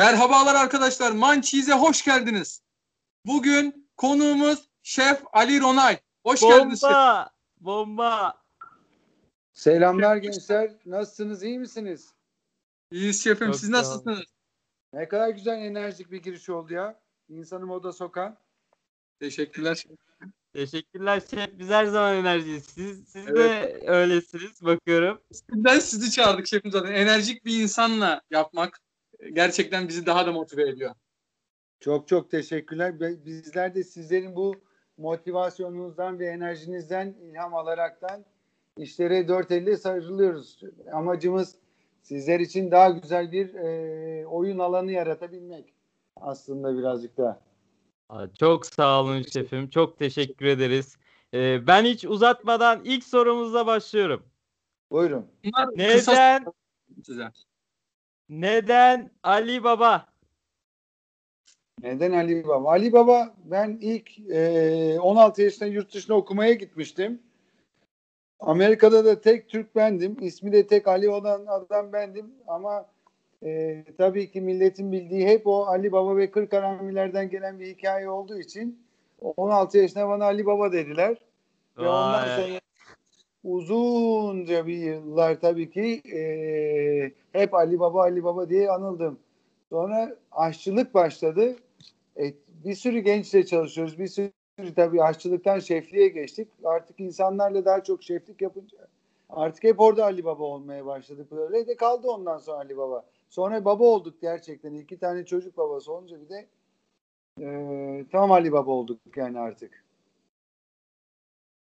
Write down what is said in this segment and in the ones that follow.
Merhabalar arkadaşlar. Mançiz'e hoş geldiniz. Bugün konuğumuz Şef Ali Ronay. Hoş geldiniz. şef. Bomba! Bomba! Selamlar gençler. Nasılsınız? iyi misiniz? İyiyiz şefim. Çok Siz nasılsınız? Ne kadar güzel enerjik bir giriş oldu ya. İnsanı moda sokan. Teşekkürler. Teşekkürler şef. Biz her zaman enerjiyiz. Siz, siz de öylesiniz bakıyorum. Sizden sizi çağırdık şefim zaten. Enerjik bir insanla yapmak gerçekten bizi daha da motive ediyor. Çok çok teşekkürler. Bizler de sizlerin bu motivasyonunuzdan ve enerjinizden ilham alaraktan işlere dört elle sarılıyoruz. Amacımız sizler için daha güzel bir e, oyun alanı yaratabilmek aslında birazcık da. Aa, Çok sağ olun şefim. Çok teşekkür ederiz. Ee, ben hiç uzatmadan ilk sorumuzla başlıyorum. Buyurun. Neden size. Neden Ali Baba? Neden Ali Baba? Ali Baba ben ilk e, 16 yaşında yurt dışına okumaya gitmiştim. Amerika'da da tek Türk bendim. İsmi de tek Ali olan adam bendim. Ama e, tabii ki milletin bildiği hep o Ali Baba ve Kırk Haramilerden gelen bir hikaye olduğu için 16 yaşında bana Ali Baba dediler. Ve ondan Vay. sonra uzunca bir yıllar tabii ki e, hep Ali Baba Ali Baba diye anıldım. Sonra aşçılık başladı. E, bir sürü gençle çalışıyoruz. Bir sürü tabii aşçılıktan şefliğe geçtik. Artık insanlarla daha çok şeflik yapınca artık hep orada Ali Baba olmaya başladık. Böyle de kaldı ondan sonra Ali Baba. Sonra baba olduk gerçekten. İki tane çocuk babası olunca bir de e, tam Ali Baba olduk yani artık.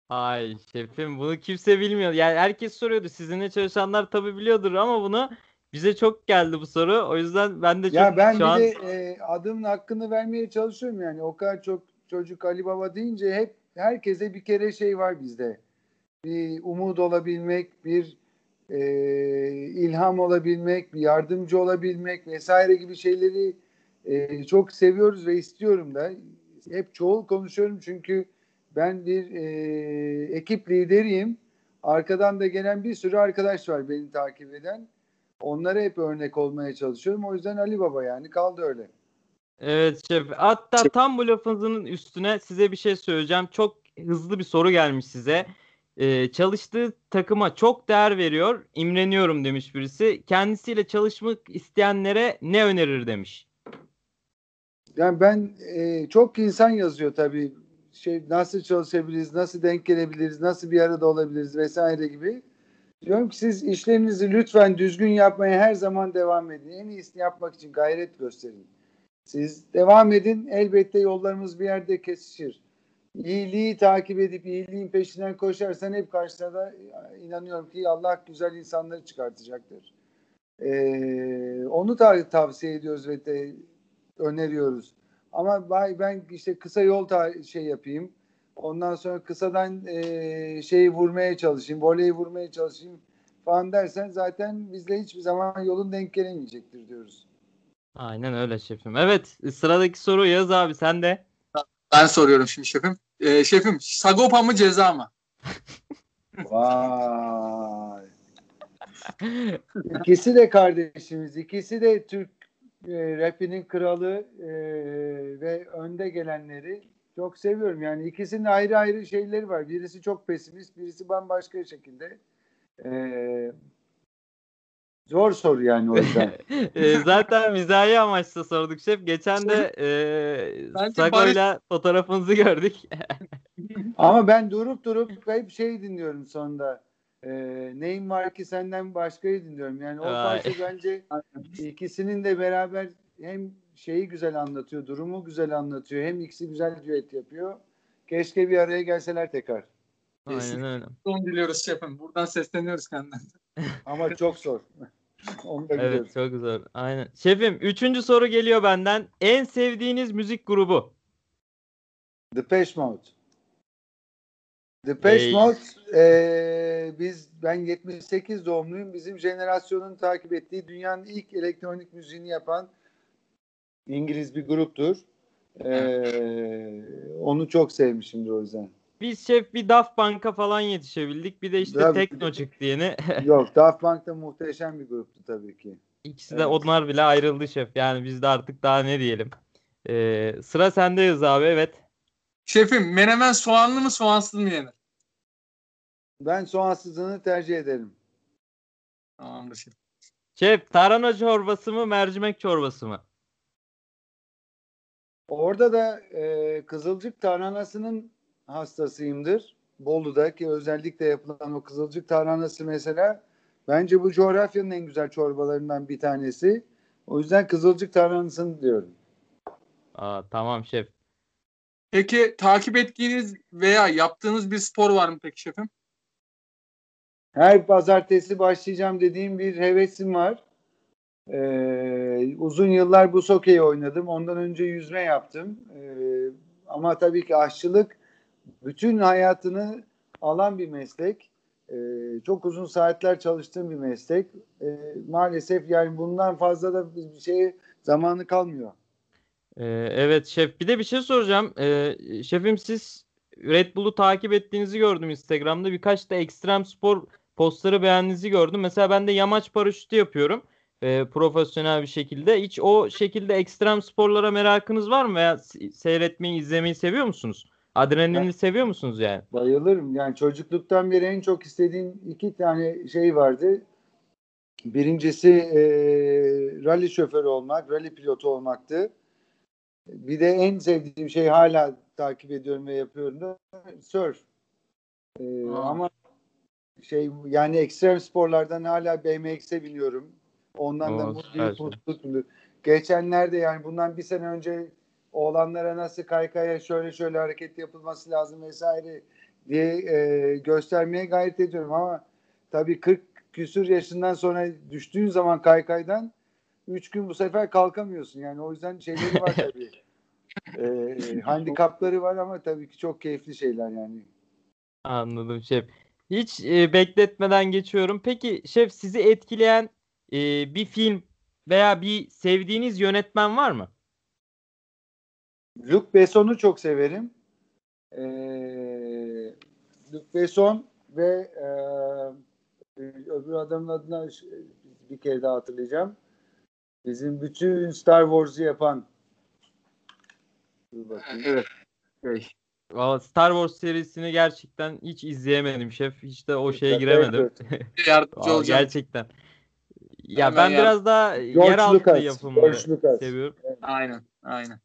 Ay şefim bunu kimse bilmiyor. Yani herkes soruyordu. Sizinle çalışanlar tabii biliyordur ama bunu bize çok geldi bu soru. O yüzden ben de çok Ya ben şu bir an de e, adımın hakkını vermeye çalışıyorum yani. O kadar çok çocuk Ali Baba deyince hep herkese bir kere şey var bizde. Bir umut olabilmek, bir e, ilham olabilmek, bir yardımcı olabilmek vesaire gibi şeyleri e, çok seviyoruz ve istiyorum da. Hep çoğul konuşuyorum çünkü ben bir e, ekip lideriyim. Arkadan da gelen bir sürü arkadaş var beni takip eden. Onlara hep örnek olmaya çalışıyorum. O yüzden Ali Baba yani kaldı öyle. Evet şef. Hatta tam bu lafınızın üstüne size bir şey söyleyeceğim. Çok hızlı bir soru gelmiş size. Ee, çalıştığı takıma çok değer veriyor. imreniyorum demiş birisi. Kendisiyle çalışmak isteyenlere ne önerir demiş. Yani ben e, çok insan yazıyor tabii. Şey nasıl çalışabiliriz, nasıl denk gelebiliriz, nasıl bir arada olabiliriz vesaire gibi. Diyorum ki siz işlerinizi lütfen düzgün yapmaya her zaman devam edin. En iyisini yapmak için gayret gösterin. Siz devam edin. Elbette yollarımız bir yerde kesişir. İyiliği takip edip iyiliğin peşinden koşarsan hep karşına da inanıyorum ki Allah güzel insanları çıkartacaktır. Ee, onu da tavsiye ediyoruz ve de öneriyoruz. Ama ben, ben işte kısa yol ta- şey yapayım. Ondan sonra kısadan e, şeyi vurmaya çalışayım, voleyi vurmaya çalışayım falan dersen zaten bizle hiçbir zaman yolun denk gelemeyecektir diyoruz. Aynen öyle şefim. Evet sıradaki soru Yaz abi sen de. Ben soruyorum şimdi şefim. Ee, şefim Sagopa mı ceza mı? Vay. İkisi de kardeşimiz. ikisi de Türk e, rapinin kralı e, ve önde gelenleri. Çok seviyorum. Yani ikisinin ayrı ayrı şeyleri var. Birisi çok pesimist, birisi bambaşka şekilde. E, zor soru yani o yüzden. Ee, zaten mizahi amaçla sorduk şef. Geçen de e, Sago'yla fotoğrafınızı gördük. Ama ben durup durup hep şey dinliyorum sonunda. E, neyim var ki senden başkayı dinliyorum. Yani o parça bence İkisinin de beraber hem şeyi güzel anlatıyor, durumu güzel anlatıyor. Hem ikisi güzel düet yapıyor. Keşke bir araya gelseler tekrar. Aynen öyle. Son diliyoruz şefim. Buradan sesleniyoruz kendilerine. Ama çok zor. Onu da. Evet çok zor. Aynen. Şefim üçüncü soru geliyor benden. En sevdiğiniz müzik grubu? Depeche Mode. Depeche Hey. Mode eee, biz ben 78 doğumluyum. Bizim jenerasyonun takip ettiği dünyanın ilk elektronik müziğini yapan İngiliz bir gruptur. Eee, onu çok sevmişimdir o yüzden. Biz şef bir Daft Punk'a falan yetişebildik. Bir de işte Tabii. Tekno çıktı yeni. Yok Daft Punk da muhteşem bir gruptu tabii ki. İkisi de Evet. onlar bile ayrıldı şef. Yani biz de artık daha ne diyelim. Ee, sıra sendeyiz abi evet. Şefim menemen soğanlı mı soğansız mı yenir? Ben soğansızını tercih ederim. Tamamdır şef. Şef tarhana çorbası mı mercimek çorbası mı? Orada da e, Kızılcık tarhanasının hastasıyımdır. Bolu'da ki özellikle yapılan o Kızılcık tarhanası mesela bence bu coğrafyanın en güzel çorbalarından bir tanesi. O yüzden Kızılcık tarhanasını diyorum. Aa, tamam şef. Peki takip ettiğiniz veya yaptığınız bir spor var mı peki şefim? Her pazartesi başlayacağım dediğim bir hevesim var. Ee, uzun yıllar buz hokeyi oynadım. Ondan önce yüzme yaptım. Ee, ama tabii ki aşçılık bütün hayatını alan bir meslek. Ee, çok uzun saatler çalıştığım bir meslek. Ee, maalesef yani bundan fazla da bir şeye zamanı kalmıyor. Ee, evet şef. Bir de bir şey soracağım. Ee, şefim siz Red Bull'u takip ettiğinizi gördüm Instagram'da. Birkaç da ekstrem spor postları beğendiğinizi gördüm. Mesela ben de yamaç paraşütü yapıyorum. ee, profesyonel bir şekilde. Hiç o şekilde ekstrem sporlara merakınız var mı? Veya se- seyretmeyi, izlemeyi seviyor musunuz? Adrenalini seviyor musunuz yani? Bayılırım. Yani çocukluktan beri en çok istediğim iki tane şey vardı. Birincisi e, rally şoförü olmak, rally pilotu olmaktı. Bir de en sevdiğim şey hala takip ediyorum ve yapıyorum da surf. E, Aa. ama şey yani ekstrem sporlardan hala BMX'e biniyorum. Ondan da mutluyum, mutluyum. Geçenlerde yani bundan bir sene önce oğlanlara nasıl kaykaya şöyle şöyle hareket yapılması lazım vesaire diye e, göstermeye gayret ediyorum ama tabii 40 küsür yaşından sonra düştüğün zaman kaykaydan 3 gün bu sefer kalkamıyorsun. Yani o yüzden şeyleri var tabii. e, handikapları var ama tabii ki çok keyifli şeyler yani. Anladım şef. Hiç e, bekletmeden geçiyorum. Peki şef sizi etkileyen e, bir film veya bir sevdiğiniz yönetmen var mı? Luc Besson'u çok severim. Ee, Luc Besson ve e, öbür adamın adını ş- bir kere daha hatırlayacağım. Bizim bütün Star Wars'u yapan Dur bakayım. Evet. Şey, Valla Star Wars serisini gerçekten hiç izleyemedim şef. Hiç de o şeye giremedim. yardımcı olacağım. gerçekten. Ya Hemen ben yard- biraz daha George yeraltı Lucas, yapımları George Lucas. seviyorum. Aynen. Aynen.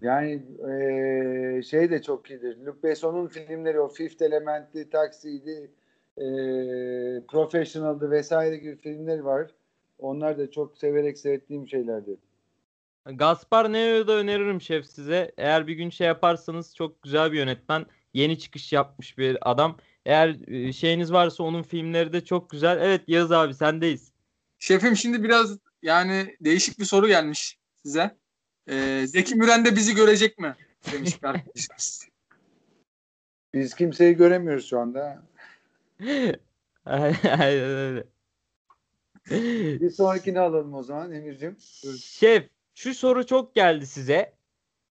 Yani eee, şey de çok iyidir. Luc Besson'un filmleri o Fifth Element'ti, Taxi'ydi, eee Professional'dı vesaire gibi filmleri var. Onlar da çok severek seyrettiğim şeylerdi. Gaspar Noé'yu da öneririm şef size. Eğer bir gün şey yaparsanız çok güzel bir yönetmen. Yeni çıkış yapmış bir adam. Eğer e, şeyiniz varsa onun filmleri de çok güzel. Evet Yağız abi sendeyiz. Şefim şimdi biraz yani değişik bir soru gelmiş size. Ee, Zeki Müren de bizi görecek mi? Demiş bir arkadaşımız. Biz kimseyi göremiyoruz şu anda. Aynen öyle. Bir sonrakini alalım o zaman Emir'cim. Şef şu soru çok geldi size.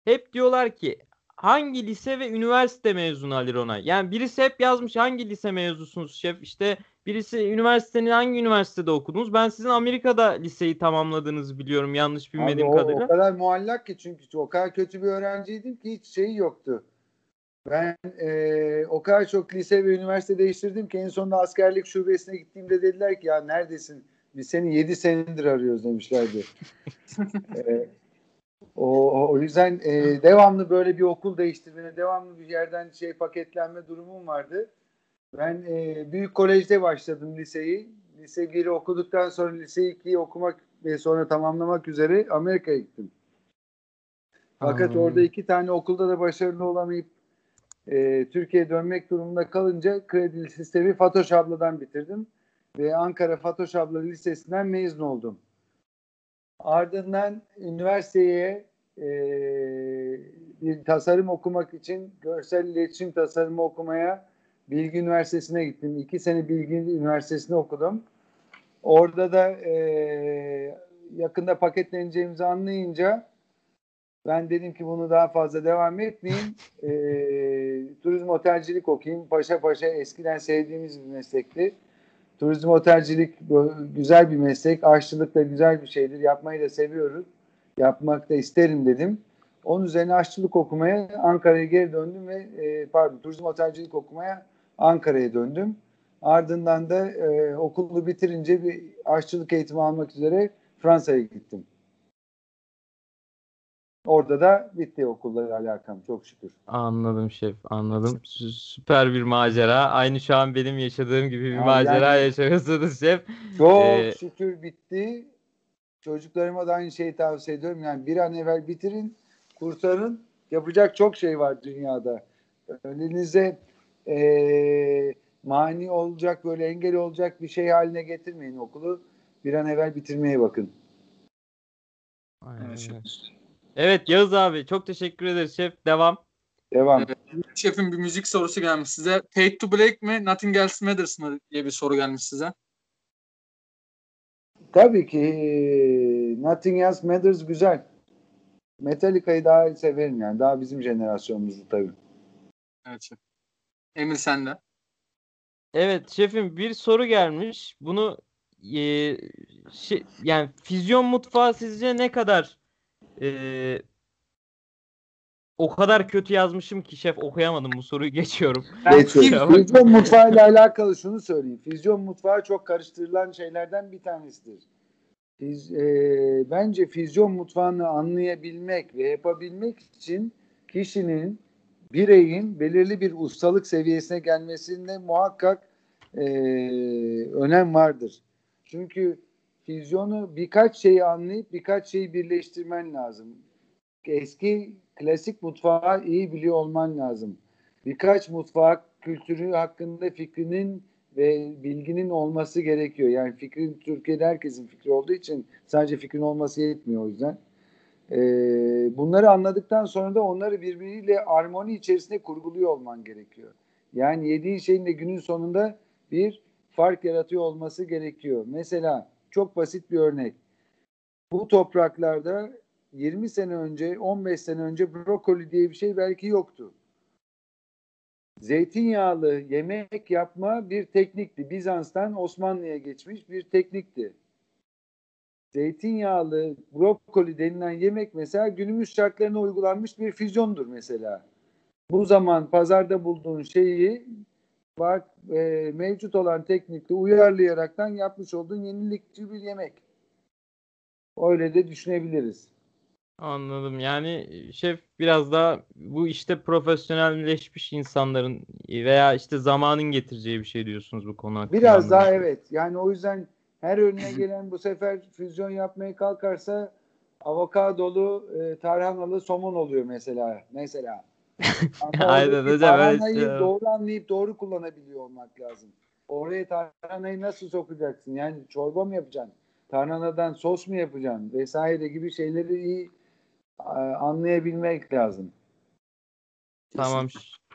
Hep diyorlar ki hangi lise ve üniversite mezunu Ali Ronay? Yani birisi hep yazmış hangi lise mezunusunuz şef? İşte birisi üniversitenin hangi üniversitede okudunuz? Ben sizin Amerika'da liseyi tamamladığınızı biliyorum yanlış bilmediğim Abi o, kadarıyla. o kadar muallak ki çünkü o kadar kötü bir öğrenciydim ki hiç şeyi yoktu. Ben eee, o kadar çok lise ve üniversite değiştirdim ki en sonunda askerlik şubesine gittiğimde dediler ki ya neredesin? Biz seni 7 senedir arıyoruz demişlerdi. Eee, o, o- yüzden eee, devamlı böyle bir okul değiştirme, devamlı bir yerden şey paketlenme durumum vardı. Ben eee, büyük kolejde başladım liseyi. Lise 1'i okuduktan sonra lise 2'yi okumak ve sonra tamamlamak üzere Amerika'ya gittim. Fakat Anladım. orada iki tane okulda da başarılı olamayıp e, Türkiye'ye dönmek durumunda kalınca kredi sistemi Fatoş abladan bitirdim. Ve Ankara Fatoş abla lisesinden mezun oldum. Ardından üniversiteye e, bir tasarım okumak için görsel iletişim tasarımı okumaya Bilgi Üniversitesi'ne gittim. İki sene Bilgi Üniversitesi'nde okudum. Orada da e, yakında paketleneceğimizi anlayınca ben dedim ki bunu daha fazla devam etmeyeyim. E, turizm otelcilik okuyayım. Paşa paşa eskiden sevdiğimiz bir meslekti. Turizm otelcilik güzel bir meslek. Aşçılık da güzel bir şeydir. Yapmayı da seviyorum. Yapmak da isterim dedim. Onun üzerine aşçılık okumaya Ankara'ya geri döndüm ve e, pardon turizm otelcilik okumaya Ankara'ya döndüm. Ardından da e, okulu bitirince bir aşçılık eğitimi almak üzere Fransa'ya gittim. Orada da bitti okulla alakam çok şükür. Anladım şef, anladım. Sü- Süper bir macera. Aynı şu an benim yaşadığım gibi bir Ya macera yani- yaşıyorsunuz şef. Çok Ee, şükür bitti. Çocuklarıma da aynı şeyi tavsiye ediyorum. Yani bir an evvel bitirin, kurtarın. Yapacak çok şey var dünyada. Önünüze eee, mani olacak, böyle engel olacak bir şey haline getirmeyin okulu. Bir an evvel bitirmeye bakın. Aynen Evet. Evet Yağız abi çok teşekkür ederiz şef. Devam. Devam. Evet. Şefim bir müzik sorusu gelmiş size. Fade to Black mi, Nothing Else Matters mı diye bir soru gelmiş size. Tabii ki Nothing Else Matters güzel. Metallica'yı daha severim yani. Daha bizim jenerasyonumuzdu tabii. Evet şef. Emir sende. Evet şefim bir soru gelmiş. Bunu e, şey, yani füzyon mutfağı sizce ne kadar e, o kadar kötü yazmışım ki şef okuyamadım bu soruyu geçiyorum. Geçiyorum. Füzyon mutfağı ile alakalı şunu söyleyeyim. Füzyon mutfağı çok karıştırılan şeylerden bir tanesidir. Fiz, e, bence füzyon mutfağını anlayabilmek ve yapabilmek için kişinin, bireyin belirli bir ustalık seviyesine gelmesinde muhakkak e, önem vardır. Çünkü füzyonu birkaç şeyi anlayıp birkaç şeyi birleştirmen lazım. Eski klasik mutfağı iyi biliyor olman lazım birkaç mutfak kültürü hakkında fikrinin ve bilginin olması gerekiyor. Yani fikrin Türkiye'de herkesin fikri olduğu için sadece fikrin olması yetmiyor o yüzden. Ee, bunları anladıktan sonra da onları birbiriyle armoni içerisinde kurguluyor olman gerekiyor. Yani yediğin şeyin de günün sonunda bir fark yaratıyor olması gerekiyor. Mesela çok basit bir örnek. Bu topraklarda 20 sene önce, 15 sene önce brokoli diye bir şey belki yoktu zeytinyağlı yemek yapma bir teknikti. Bizans'tan Osmanlı'ya geçmiş bir teknikti. Zeytinyağlı brokoli denilen yemek mesela günümüz şartlarına uygulanmış bir füzyondur mesela. Bu zaman pazarda bulduğun şeyi bak e, mevcut olan teknikle uyarlayaraktan yapmış olduğun yenilikçi bir yemek. Öyle de düşünebiliriz. Anladım. Yani şef biraz daha bu işte profesyonelleşmiş insanların veya işte zamanın getireceği bir şey diyorsunuz bu konu hakkında. Biraz daha evet. Yani o yüzden her önüne gelen bu sefer füzyon yapmaya kalkarsa avokadolu, e, tarhanalı somon oluyor mesela. Mesela. Aynen hocam, öyle Tarhanayı şey doğru anlayıp doğru kullanabiliyor olmak lazım. Oraya tarhanayı nasıl sokacaksın? Yani çorba mı yapacaksın? Tarhanadan sos mu yapacaksın? Vesaire gibi şeyleri iyi anlayabilmek lazım. Tamam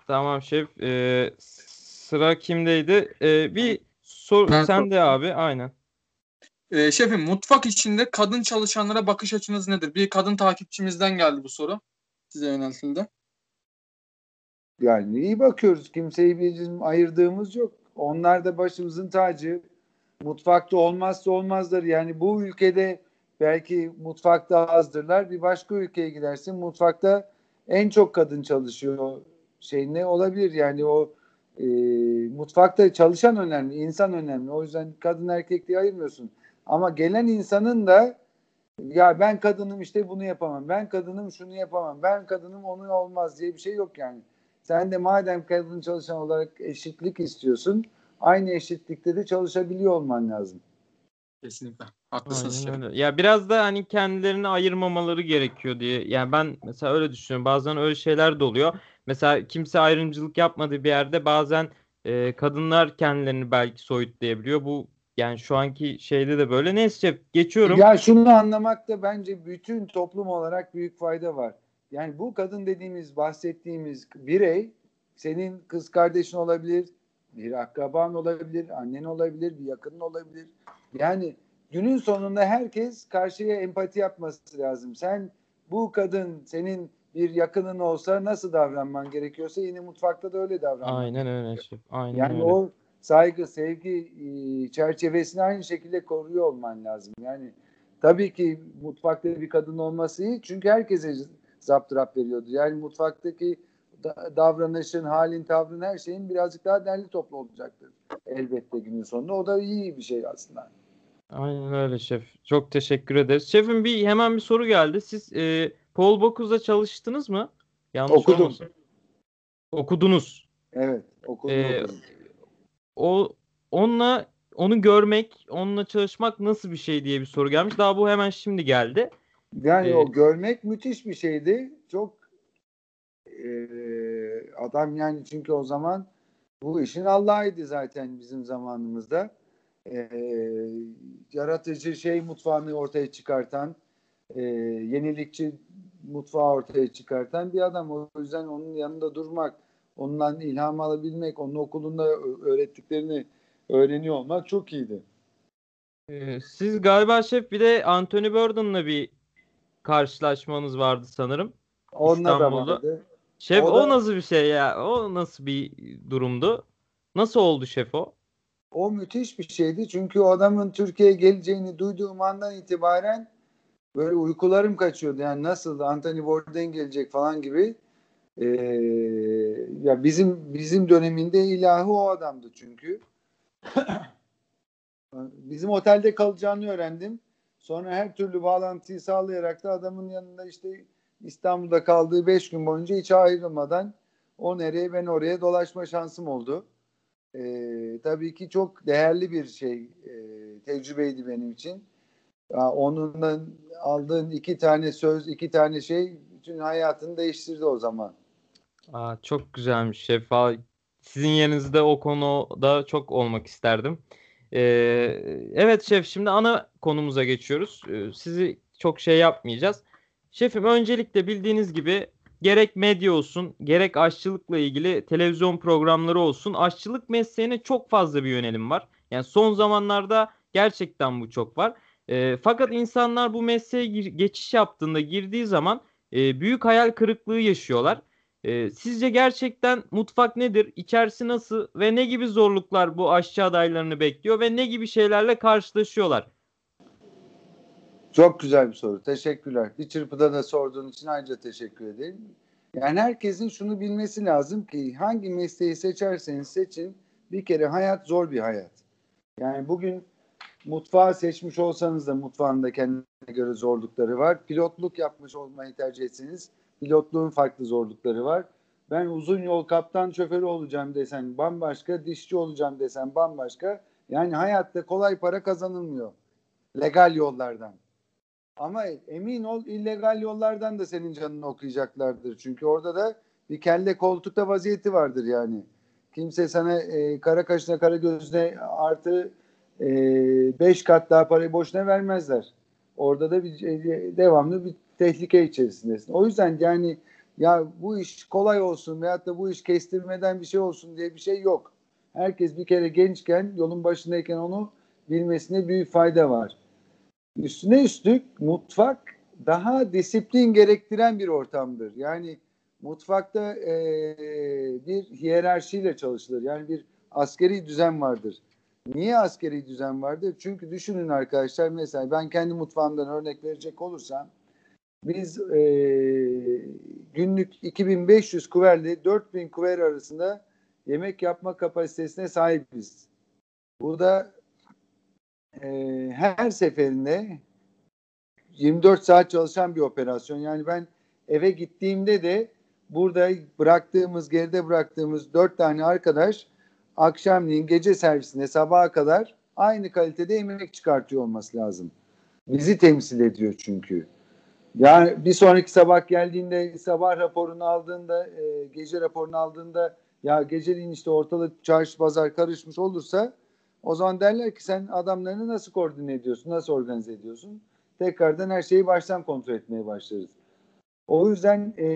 tamam şef. Ee, sıra kimdeydi? Ee, bir sor Ben sen de abi aynen. Ee, şefim mutfak içinde kadın çalışanlara bakış açınız nedir? Bir kadın takipçimizden geldi bu soru. Size yöneltildi. Yani iyi bakıyoruz. Kimseyi bizim ayırdığımız yok. Onlar da başımızın tacı. Mutfakta olmazsa olmazlar. Yani bu ülkede belki mutfakta azdırlar. Bir başka ülkeye gidersin. Mutfakta en çok kadın çalışıyor. Şey ne olabilir? Yani o e, mutfakta çalışan önemli, insan önemli. O yüzden kadın erkek diye ayırmıyorsun. Ama gelen insanın da ya ben kadınım işte bunu yapamam. Ben kadınım şunu yapamam. Ben kadınım onu olmaz diye bir şey yok yani. Sen de madem kadın çalışan olarak eşitlik istiyorsun, aynı eşitlikte de çalışabiliyor olman lazım. Kesinlikle. Haklısınız Aynen öyle. Ya biraz da hani kendilerini ayırmamaları gerekiyor diye. Yani ben mesela öyle düşünüyorum. Bazen öyle şeyler de oluyor. Mesela kimse ayrımcılık yapmadığı bir yerde bazen e, kadınlar kendilerini belki soyutlayabiliyor. Bu yani şu anki şeyde de böyle. Neyse geçiyorum. Ya şunu anlamakta bence bütün toplum olarak büyük fayda var. Yani bu kadın dediğimiz, bahsettiğimiz birey senin kız kardeşin olabilir, bir akraban olabilir, annen olabilir, bir yakının olabilir. Yani günün sonunda herkes karşıya empati yapması lazım. Sen bu kadın senin bir yakının olsa nasıl davranman gerekiyorsa yine mutfakta da öyle davranman. Aynen öyle. Aynen Yani öyle. o saygı, sevgi e, çerçevesini aynı şekilde koruyor olman lazım. Yani tabii ki mutfakta bir kadın olması iyi çünkü herkese zaptırap veriyordu. Yani mutfaktaki davranışın, halin, tavrın her şeyin birazcık daha derli toplu olacaktır. Elbette günün sonunda. O da iyi bir şey aslında. Aynen öyle şef. Çok teşekkür ederiz. Şefim bir hemen bir soru geldi. Siz e, Paul Bocuse çalıştınız mı? Yanlış Okudum. olmasın. Okudunuz. Evet. Okudum, Ee, okudum. O onunla onu görmek, onunla çalışmak nasıl bir şey diye bir soru gelmiş. Daha bu hemen şimdi geldi. Yani Ee, o görmek müthiş bir şeydi. Çok e, adam yani çünkü o zaman bu işin Allah'ıydı zaten bizim zamanımızda. E, yaratıcı şey mutfağını ortaya çıkartan, e, yenilikçi mutfağı ortaya çıkartan bir adam. O yüzden onun yanında durmak, ondan ilham alabilmek, onun okulunda öğrettiklerini öğreniyor olmak çok iyiydi. Ee, siz galiba şef bir de Anthony Bourdain'la bir karşılaşmanız vardı sanırım. Onunla da İstanbul'da. vardı. Şef O o, da- nasıl bir şey ya? O nasıl bir durumdu? Nasıl oldu şef o? O müthiş bir şeydi. Çünkü o adamın Türkiye'ye geleceğini duyduğum andan itibaren böyle uykularım kaçıyordu. Yani nasıl Anthony Bourdain gelecek falan gibi. Ee, ya bizim bizim döneminde ilahı o adamdı çünkü. bizim otelde kalacağını öğrendim. Sonra her türlü bağlantıyı sağlayarak da adamın yanında işte İstanbul'da kaldığı beş gün boyunca hiç ayrılmadan o nereye ben oraya dolaşma şansım oldu. Ee, tabii ki çok değerli bir şey e, tecrübeydi benim için. Ya, onunla aldığın iki tane söz, iki tane şey bütün hayatını değiştirdi o zaman. Aa, çok güzelmiş şef. Aa, Sizin yerinizde o konuda çok olmak isterdim. Ee, evet şef şimdi ana konumuza geçiyoruz. Ee, sizi çok şey yapmayacağız. Şefim öncelikle bildiğiniz gibi gerek medya olsun gerek aşçılıkla ilgili televizyon programları olsun aşçılık mesleğine çok fazla bir yönelim var. Yani son zamanlarda gerçekten bu çok var. Ee, fakat insanlar bu mesleğe gir- geçiş yaptığında girdiği zaman e, büyük hayal kırıklığı yaşıyorlar. Ee, sizce gerçekten mutfak nedir? İçerisi nasıl ve ne gibi zorluklar bu aşçı adaylarını bekliyor ve ne gibi şeylerle karşılaşıyorlar? Çok güzel bir soru. Teşekkürler. Bir çırpıda da sorduğun için ayrıca teşekkür ederim. Yani herkesin şunu bilmesi lazım ki hangi mesleği seçerseniz seçin bir kere hayat zor bir hayat. Yani bugün mutfağı seçmiş olsanız da mutfağında kendine göre zorlukları var. Pilotluk yapmış olmayı tercih etseniz pilotluğun farklı zorlukları var. Ben uzun yol kaptan şoförü olacağım desen bambaşka, dişçi olacağım desen bambaşka. Yani hayatta kolay para kazanılmıyor. Legal yollardan. Ama emin ol illegal yollardan da senin canını okuyacaklardır. Çünkü orada da bir kelle koltukta vaziyeti vardır yani. Kimse sana e, kara kaşına kara gözüne artı e, beş kat daha parayı boşuna vermezler. Orada da bir e, devamlı bir tehlike içerisindesin. O yüzden yani ya bu iş kolay olsun veyahut da bu iş kestirmeden bir şey olsun diye bir şey yok. Herkes bir kere gençken yolun başındayken onu bilmesine büyük fayda var. Üstüne üstlük mutfak daha disiplin gerektiren bir ortamdır. Yani mutfakta e, bir hiyerarşiyle çalışılır. Yani bir askeri düzen vardır. Niye askeri düzen vardır? Çünkü düşünün arkadaşlar mesela ben kendi mutfağımdan örnek verecek olursam biz e, günlük 2500 kuverle 4000 kuver arasında yemek yapma kapasitesine sahibiz. Bu da e, her seferinde 24 saat çalışan bir operasyon. Yani ben eve gittiğimde de burada bıraktığımız, geride bıraktığımız dört tane arkadaş akşamleyin gece servisinde sabaha kadar aynı kalitede yemek çıkartıyor olması lazım. Bizi temsil ediyor çünkü. Yani bir sonraki sabah geldiğinde sabah raporunu aldığında e, gece raporunu aldığında ya geceliğin işte ortalık çarşı pazar karışmış olursa o zaman derler ki sen adamlarını nasıl koordine ediyorsun, nasıl organize ediyorsun? Tekrardan her şeyi baştan kontrol etmeye başlarız. O yüzden e,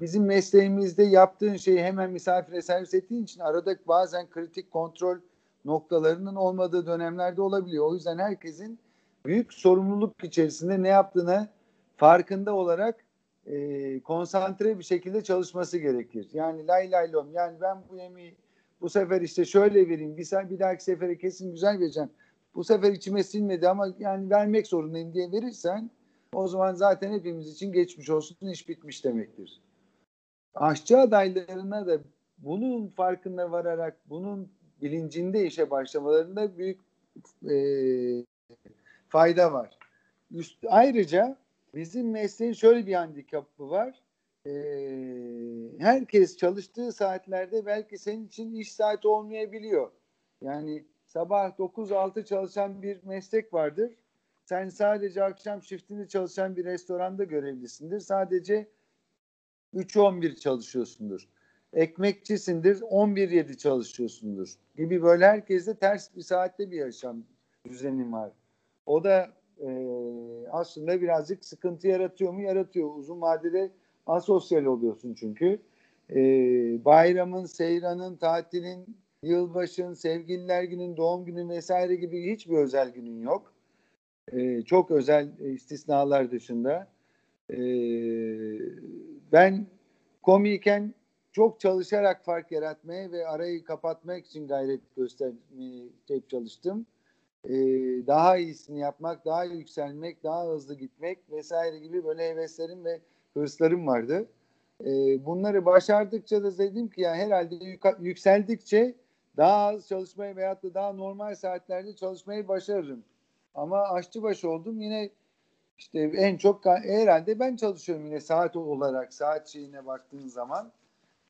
bizim mesleğimizde yaptığın şeyi hemen misafire servis ettiğin için arada bazen kritik kontrol noktalarının olmadığı dönemlerde olabiliyor. O yüzden herkesin büyük sorumluluk içerisinde ne yaptığına farkında olarak e, konsantre bir şekilde çalışması gerekir. Yani lay lay lom yani ben bu yemeği Bu sefer işte şöyle vereyim. Bir, sen bir dahaki sefere kesin güzel vereceğim. Bu sefer içime sinmedi ama yani vermek zorundayım diye verirsen o zaman zaten hepimiz için geçmiş olsun iş bitmiş demektir. Aşçı adaylarına da bunun farkında vararak bunun bilincinde işe başlamalarında büyük e, fayda var. Üst, ayrıca bizim mesleğin şöyle bir handikapı var. E, herkes çalıştığı saatlerde belki senin için iş saati olmayabiliyor. Yani sabah 9-6 çalışan bir meslek vardır. Sen sadece akşam shiftini çalışan bir restoranda görevlisindir. Sadece 3-11 çalışıyorsundur. Ekmekçisindir 11-7 çalışıyorsundur gibi böyle herkeste ters bir saatte bir yaşam düzenim var. O da e, aslında birazcık sıkıntı yaratıyor mu? Yaratıyor. Uzun vadede asosyal oluyorsun çünkü. E, bayramın, seyranın, tatilin, yılbaşın, sevgililer günün, doğum günün vesaire gibi hiçbir özel günün yok. E, çok özel istisnalar dışında. E, ben komiyken çok çalışarak fark yaratmaya ve arayı kapatmak için gayret göstermeye çalıştım. Ee, daha iyisini yapmak, daha yükselmek, daha hızlı gitmek vesaire gibi böyle heveslerim ve hırslarım vardı. Ee, bunları başardıkça da dedim ki yani herhalde yük- yükseldikçe daha az çalışmayı veyahut da daha normal saatlerde çalışmayı başarırım. Ama aşçıbaşı oldum yine işte en çok herhalde ben çalışıyorum yine saat olarak saat şeyine baktığın zaman.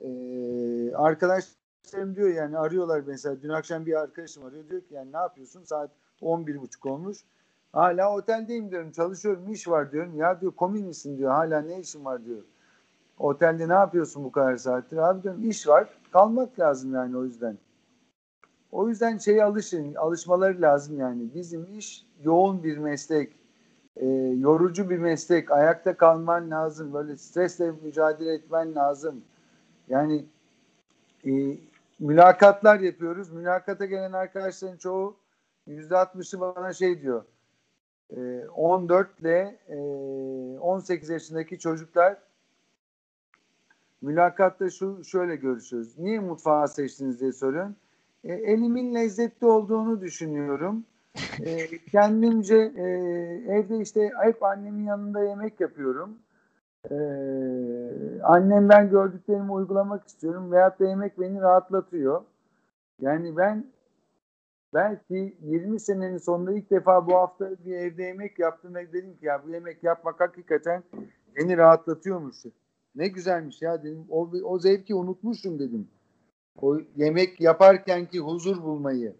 Ee, arkadaşlarım diyor yani arıyorlar mesela dün akşam bir arkadaşım arıyor diyor ki yani ne yapıyorsun saat 11.30 olmuş. Hala oteldeyim diyorum çalışıyorum iş var diyorum. Ya diyor komik misin diyor hala ne işin var diyor. Otelde ne yapıyorsun bu kadar saattir? Abi diyorum iş var kalmak lazım yani o yüzden. O yüzden şeye alışın alışmaları lazım yani. Bizim iş yoğun bir meslek. E, yorucu bir meslek. Ayakta kalman lazım. Böyle stresle mücadele etmen lazım. Yani e, mülakatlar yapıyoruz. Mülakata gelen arkadaşların çoğu yüzde altmışı bana şey diyor. E, 14 ile e, 18 yaşındaki çocuklar mülakatta şu şöyle görüşüyoruz. Niye mutfağı seçtiniz diye soruyorum. E, elimin lezzetli olduğunu düşünüyorum. E, kendimce e, evde işte hep annemin yanında yemek yapıyorum. Ee, annemden gördüklerimi uygulamak istiyorum veyahut da yemek beni rahatlatıyor. Yani ben belki 20 senenin sonunda ilk defa bu hafta bir evde yemek yaptım ve dedim ki ya bu yemek yapmak hakikaten beni rahatlatıyormuş. Ne güzelmiş ya dedim. O, o zevki unutmuşum dedim. O yemek yaparkenki huzur bulmayı.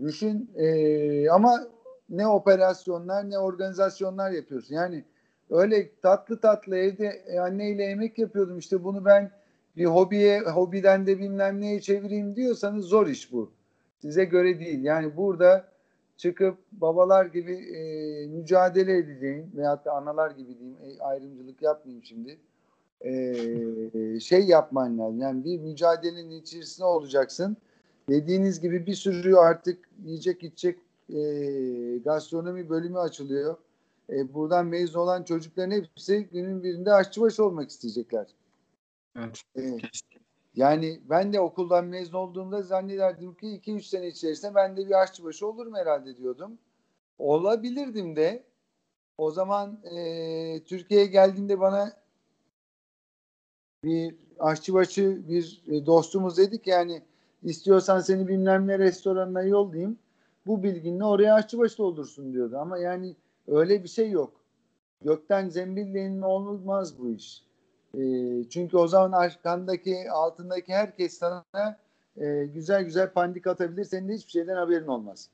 Düşün ee, ama ne operasyonlar ne organizasyonlar yapıyorsun. Yani öyle tatlı tatlı evde anneyle yemek yapıyordum işte bunu ben bir hobiye hobiden de bilmem neye çevireyim diyorsanız zor iş bu. Size göre değil. Yani burada çıkıp babalar gibi e, mücadele edeceğin veyahut da analar gibi diyeyim e, ayrımcılık yapmayayım şimdi. E, şey yapman lazım. Yani bir mücadelenin içerisinde olacaksın. Dediğiniz gibi bir sürü artık yiyecek içecek e, gastronomi bölümü açılıyor e, buradan mezun olan çocukların hepsi günün birinde aşçıbaşı olmak isteyecekler. Evet. E, yani ben de okuldan mezun olduğumda zannederdim ki 2-3 sene içerisinde ben de bir aşçıbaşı olurum herhalde diyordum. Olabilirdim de. O zaman e, Türkiye'ye geldiğimde bana bir aşçıbaşı bir dostumuz dedik yani istiyorsan seni bilmem ne restoranına yollayayım. Bu bilginle oraya aşçıbaşı olursun diyordu. Ama yani Öyle bir şey yok. Gökten zembille inme olmaz bu iş. E, çünkü o zaman arkandaki, altındaki herkes sana e, güzel güzel pandik atabilir. Senin de hiçbir şeyden haberin olmaz.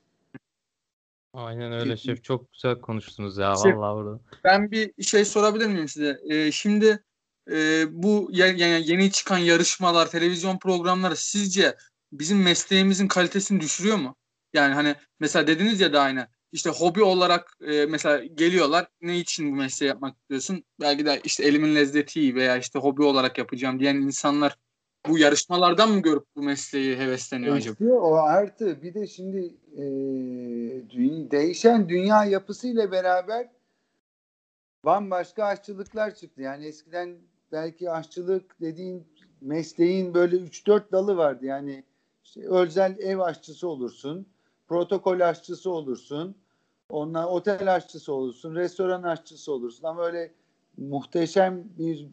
Aynen öyle şef. Çok güzel konuştunuz ya Şef, vallahi burada. Ben bir şey sorabilir miyim size? Ee, şimdi e, bu yani yeni çıkan yarışmalar, televizyon programları sizce bizim mesleğimizin kalitesini düşürüyor mu? Yani hani mesela dediniz ya da aynı işte hobi olarak e, mesela geliyorlar ne için bu mesleği yapmak istiyorsun? Belki de işte elimin lezzeti veya işte hobi olarak yapacağım diyen insanlar bu yarışmalardan mı görüp bu mesleği hevesleniyor acaba? O artı bir de şimdi e, dünya, değişen dünya yapısıyla beraber bambaşka aşçılıklar çıktı. Yani eskiden belki aşçılık dediğin mesleğin böyle 3-4 dalı vardı. Yani işte özel ev aşçısı olursun, protokol aşçısı olursun, ondan otel aşçısı olursun, restoran aşçısı olursun ama öyle muhteşem bir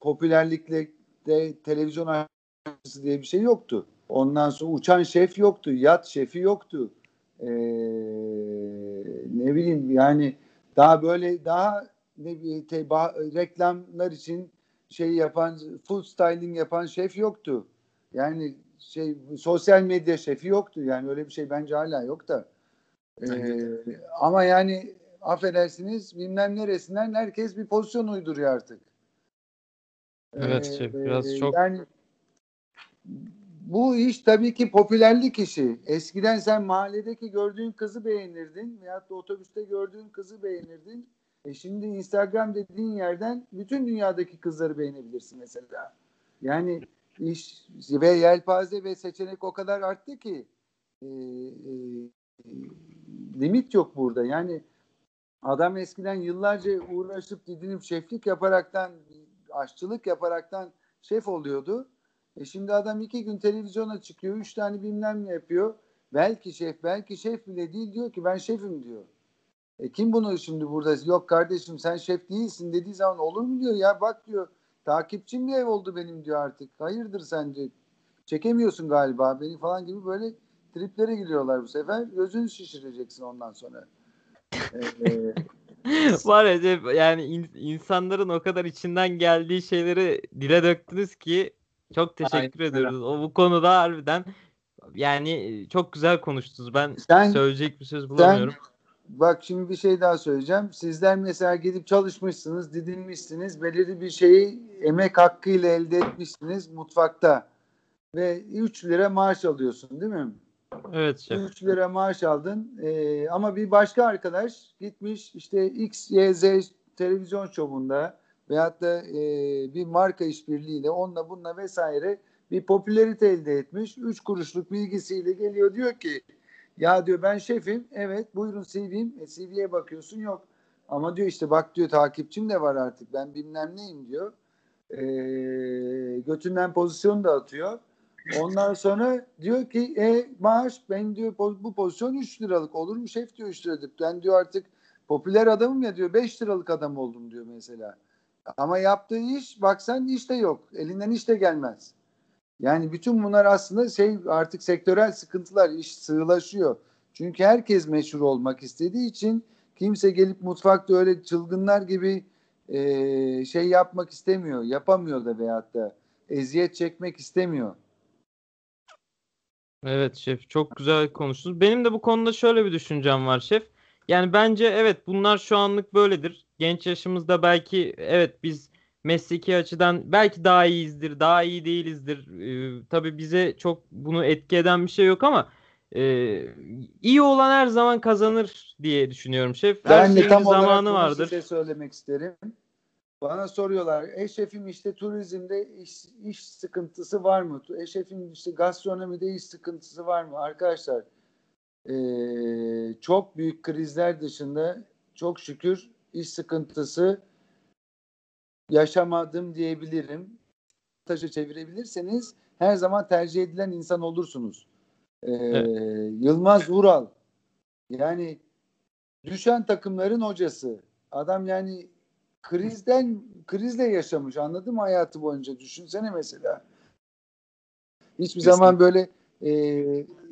popülerlikle de televizyon aşçısı diye bir şey yoktu. Ondan sonra uçan şef yoktu, yat şefi yoktu. Ee, ne bileyim yani daha böyle daha ne bir te, ba- reklamlar için şey yapan full styling yapan şef yoktu. Yani şey sosyal medya şefi yoktu. Yani öyle bir şey bence hala yok da. Ee, ama yani affedersiniz bilmem neresinden herkes bir pozisyon uyduruyor artık. Evet şef biraz Ee, çok Yani bu iş tabii ki popülerlik işi. Eskiden sen mahalledeki gördüğün kızı beğenirdin veyahut da otobüste gördüğün kızı beğenirdin. E şimdi Instagram dediğin yerden bütün dünyadaki kızları beğenebilirsin mesela. Yani iş ve yelpaze ve seçenek o kadar arttı ki e, e, limit yok burada. Yani adam eskiden yıllarca uğraşıp didinip şeflik yaparaktan aşçılık yaparaktan şef oluyordu. E şimdi adam iki gün televizyona çıkıyor, üç tane bilmem ne yapıyor. Belki şef, belki şef bile değil diyor ki ben şefim diyor. E kim bunu şimdi burada yok kardeşim sen şef değilsin dediği zaman olur mu diyor ya bak diyor takipçim diye oldu benim diyor artık. Hayırdır sence? Çekemiyorsun galiba beni falan gibi böyle triplere giriyorlar bu sefer. Gözünü şişireceksin ondan sonra. Ee, var ya şef, yani in- insanların o kadar içinden geldiği şeyleri dile döktünüz ki çok teşekkür Aynen ediyoruz. O bu konuda harbiden yani çok güzel konuştunuz. Ben Sen- söyleyecek bir söz bulamıyorum. Bak şimdi bir şey daha söyleyeceğim. Sizler mesela gidip çalışmışsınız, didinmişsiniz, belirli bir şeyi emek hakkıyla elde etmişsiniz mutfakta ve 3 lira maaş alıyorsun değil mi? Evet şef. 3 lira maaş aldın Ee, ama bir başka arkadaş gitmiş işte X, Y, Z televizyon şovunda veyahut da e, bir marka işbirliğiyle onunla bununla vesaire bir popülerite elde etmiş. 3 kuruşluk bilgisiyle geliyor diyor ki ya diyor ben şefim evet buyurun CV'm e, CV'ye bakıyorsun yok ama diyor işte bak diyor takipçim de var artık ben bilmem neyim diyor. Ee, götünden pozisyon da atıyor. Ondan sonra diyor ki e maaş ben diyor bu pozisyon 3 liralık olur mu şef diyor 3 liralık. Ben diyor artık popüler adamım ya diyor 5 liralık adam oldum diyor mesela. Ama yaptığı iş baksan iş de yok. Elinden iş de gelmez. Yani bütün bunlar aslında şey artık sektörel sıkıntılar iş sığlaşıyor. Çünkü herkes meşhur olmak istediği için kimse gelip mutfakta öyle çılgınlar gibi e, şey yapmak istemiyor. Yapamıyor da veyahut da eziyet çekmek istemiyor. Evet şef çok güzel konuştunuz. Benim de bu konuda şöyle bir düşüncem var şef. Yani bence evet bunlar şu anlık böyledir. Genç yaşımızda belki evet biz mesleki açıdan belki daha iyiyizdir, daha iyi değilizdir. Ee, tabii bize çok bunu etki eden bir şey yok ama e, iyi olan her zaman kazanır diye düşünüyorum şef. Her Ben de tam olarak zamanı bunu vardır. size söylemek isterim. Bana soruyorlar, e şefim işte turizmde iş, iş sıkıntısı var mı? E şefim işte gastronomide iş sıkıntısı var mı? Arkadaşlar eee, çok büyük krizler dışında çok şükür iş sıkıntısı yaşamadım diyebilirim. Taşı çevirebilirseniz her zaman tercih edilen insan olursunuz. Eee, Yılmaz Vural yani düşen takımların hocası. Adam yani krizden krizle yaşamış anladın mı hayatı boyunca düşünsene mesela. Hiçbir Kesinlikle. zaman böyle e,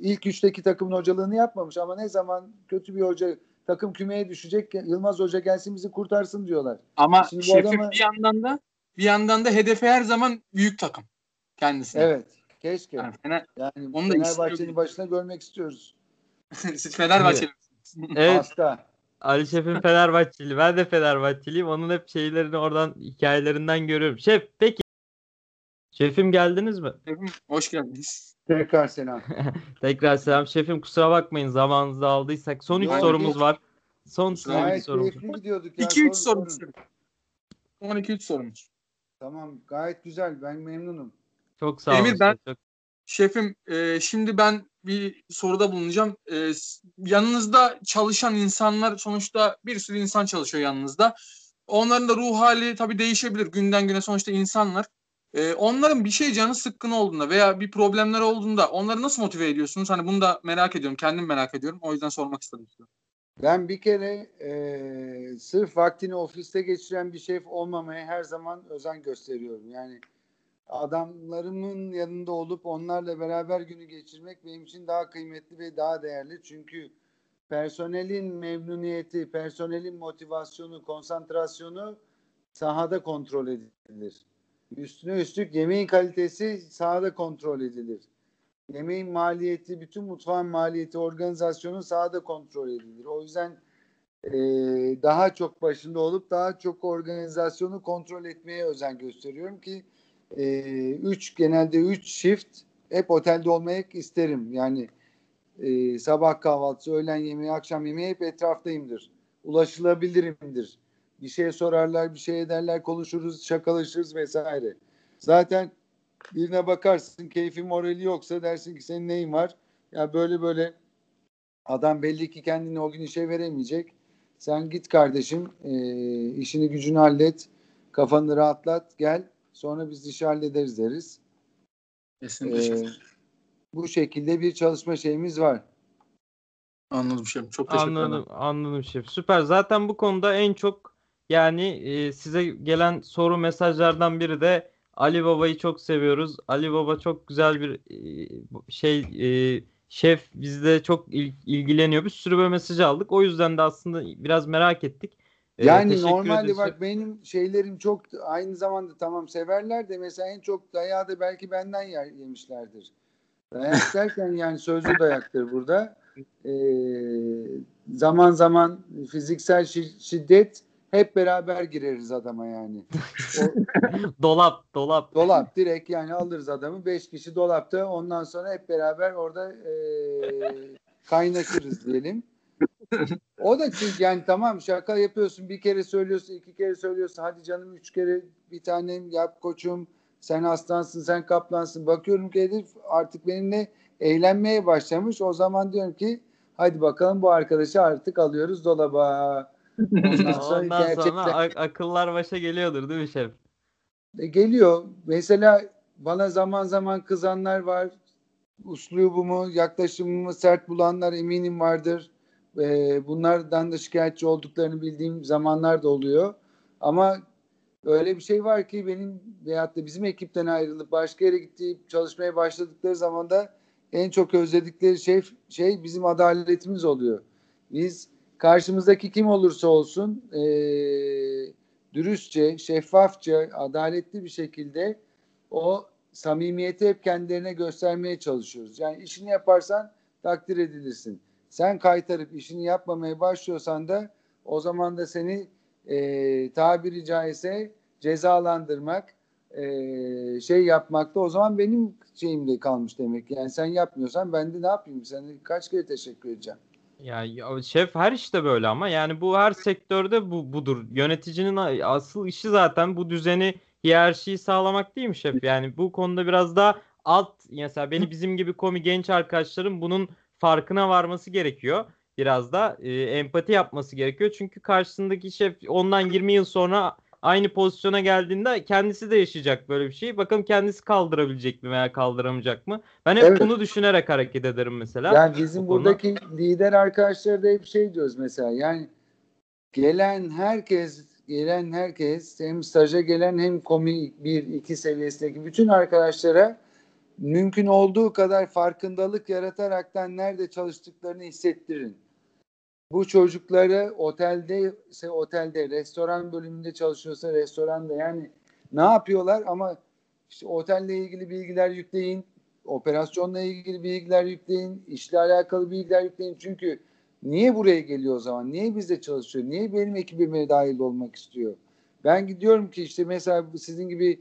ilk üçteki takımın hocalığını yapmamış ama ne zaman kötü bir hoca takım kümeye düşecek Yılmaz Hoca gelsin bizi kurtarsın diyorlar. Ama Şimdi şefim adamı- bir yandan da bir yandan da hedefi her zaman büyük takım kendisine. Evet. Keşke. Yani Fener, Yani Onu da Fenerbahçe'nin başına görmek istiyoruz. siz Fenerbahçeli. Evet Hasta. Ali Şef'in Fenerbahçeli. Ben de Fenerbahçeliyim. Onun hep şeylerini oradan hikayelerinden görüyorum. Şef peki. Şefim geldiniz mi? Şefim, hoş geldiniz. Tekrar selam. Tekrar selam. Şefim kusura bakmayın zamanınızı aldıysak. Son üç Yok, sorumuz yok. var. Son Gayet sorumuz. var. keyifli gidiyorduk ya. 2-3 Sorun, sorumuz. Son 2-3 sorumuz. Tamam gayet güzel. Ben memnunum. Çok sağ olun. Emir, ben- çok- Şefim e, şimdi ben bir soruda bulunacağım. E, s- yanınızda çalışan insanlar sonuçta bir sürü insan çalışıyor yanınızda. Onların da ruh hali tabii değişebilir günden güne sonuçta insanlar. E, onların bir şey canı sıkkın olduğunda veya bir problemler olduğunda onları nasıl motive ediyorsunuz? Hani bunu da merak ediyorum. Kendim merak ediyorum. O yüzden sormak istedim. Ben bir kere e, sırf vaktini ofiste geçiren bir şef olmamaya her zaman özen gösteriyorum. Yani adamlarımın yanında olup onlarla beraber günü geçirmek benim için daha kıymetli ve daha değerli. Çünkü personelin memnuniyeti, personelin motivasyonu, konsantrasyonu sahada kontrol edilir. Üstüne üstlük yemeğin kalitesi sahada kontrol edilir. Yemeğin maliyeti, bütün mutfağın maliyeti, organizasyonu sahada kontrol edilir. O yüzden e, daha çok başında olup daha çok organizasyonu kontrol etmeye özen gösteriyorum ki e, üç genelde üç shift hep otelde olmak isterim. Yani e, sabah kahvaltısı, öğlen yemeği, akşam yemeği hep etraftayımdır. Ulaşılabilirimdir. Bir şey sorarlar, bir şey ederler, konuşuruz, şakalaşırız vesaire. Zaten birine bakarsın keyfi morali yoksa dersin ki senin neyin var? Ya böyle böyle adam belli ki kendini o gün işe veremeyecek. Sen git kardeşim e, işini gücünü hallet, kafanı rahatlat, gel. Sonra biz işi hallederiz deriz. Kesinlikle. Ee, bu şekilde bir çalışma şeyimiz var. Anladım şef. Çok teşekkür ederim. Anladım, anladım şef. Süper. Zaten bu konuda en çok yani e, size gelen soru mesajlardan biri de Ali Baba'yı çok seviyoruz. Ali Baba çok güzel bir e, şey e, şef bizde çok il- ilgileniyor. Bir sürü böyle mesaj aldık. O yüzden de aslında biraz merak ettik. E, Yani normalde ederiz. bak benim şeylerim çok aynı zamanda tamam severler de mesela en çok dayağı da belki benden yer, yemişlerdir. Dayak derken yani sözlü dayaktır burada. Ee, zaman zaman fiziksel şi- şiddet hep beraber gireriz adama yani. O, Dolap, dolap. dolap direkt yani alırız adamı. Beş kişi dolapta ondan sonra hep beraber orada e, kaynaşırız diyelim. O da çünkü yani tamam şaka yapıyorsun bir kere söylüyorsun iki kere söylüyorsun hadi canım üç kere bir tanem yap koçum sen aslansın sen kaplansın bakıyorum ki herif artık benimle eğlenmeye başlamış o zaman diyorum ki hadi bakalım bu arkadaşı artık alıyoruz dolaba. Ondan sonra Ondan sonra gerçekten ak- akıllar başa geliyordur değil mi şef? E, geliyor. Mesela bana zaman zaman kızanlar var. Uslubumu, yaklaşımımı sert bulanlar eminim vardır. E, bunlardan da şikayetçi olduklarını bildiğim zamanlar da oluyor. Ama öyle bir şey var ki benim veyahut da bizim ekipten ayrılıp başka yere gittiği çalışmaya başladıkları zaman da en çok özledikleri şey şey bizim adaletimiz oluyor. Biz karşımızdaki kim olursa olsun eee dürüstçe, şeffafça, adaletli bir şekilde o samimiyeti hep kendilerine göstermeye çalışıyoruz. Yani işini yaparsan takdir edilirsin. Sen kaytarıp işini yapmamaya başlıyorsan da o zaman da seni e, tabiri caizse cezalandırmak, e, şey yapmakta o zaman benim şeyimde kalmış demek. Yani sen yapmıyorsan ben de ne yapayım? Sana kaç kere teşekkür edeceğim. Ya, ya şef her işte böyle ama yani bu her sektörde bu budur. Yöneticinin asıl işi zaten bu düzeni, hiyerarşiyi sağlamak değil mi şef? Yani bu konuda biraz daha alt mesela beni bizim gibi komi genç arkadaşlarım bunun farkına varması gerekiyor. Biraz da e, empati yapması gerekiyor. Çünkü karşısındaki şef ondan 20 yıl sonra aynı pozisyona geldiğinde kendisi de yaşayacak böyle bir şey. Bakalım kendisi kaldırabilecek mi veya kaldıramayacak mı? Ben hep Evet. bunu düşünerek hareket ederim mesela. Yani bizim buradaki lider arkadaşlar da hep şey diyoruz mesela yani gelen herkes gelen herkes hem staja gelen hem komi 1-2 seviyesindeki bütün arkadaşlara mümkün olduğu kadar farkındalık yarataraktan nerede çalıştıklarını hissettirin. Bu çocukları otelde ise otelde, restoran bölümünde çalışıyorsa restoranda yani ne yapıyorlar ama işte otelle ilgili bilgiler yükleyin, operasyonla ilgili bilgiler yükleyin, işle alakalı bilgiler yükleyin. Çünkü niye buraya geliyor o zaman? Niye bizde çalışıyor? Niye benim ekibime dahil olmak istiyor? Ben gidiyorum ki işte mesela sizin gibi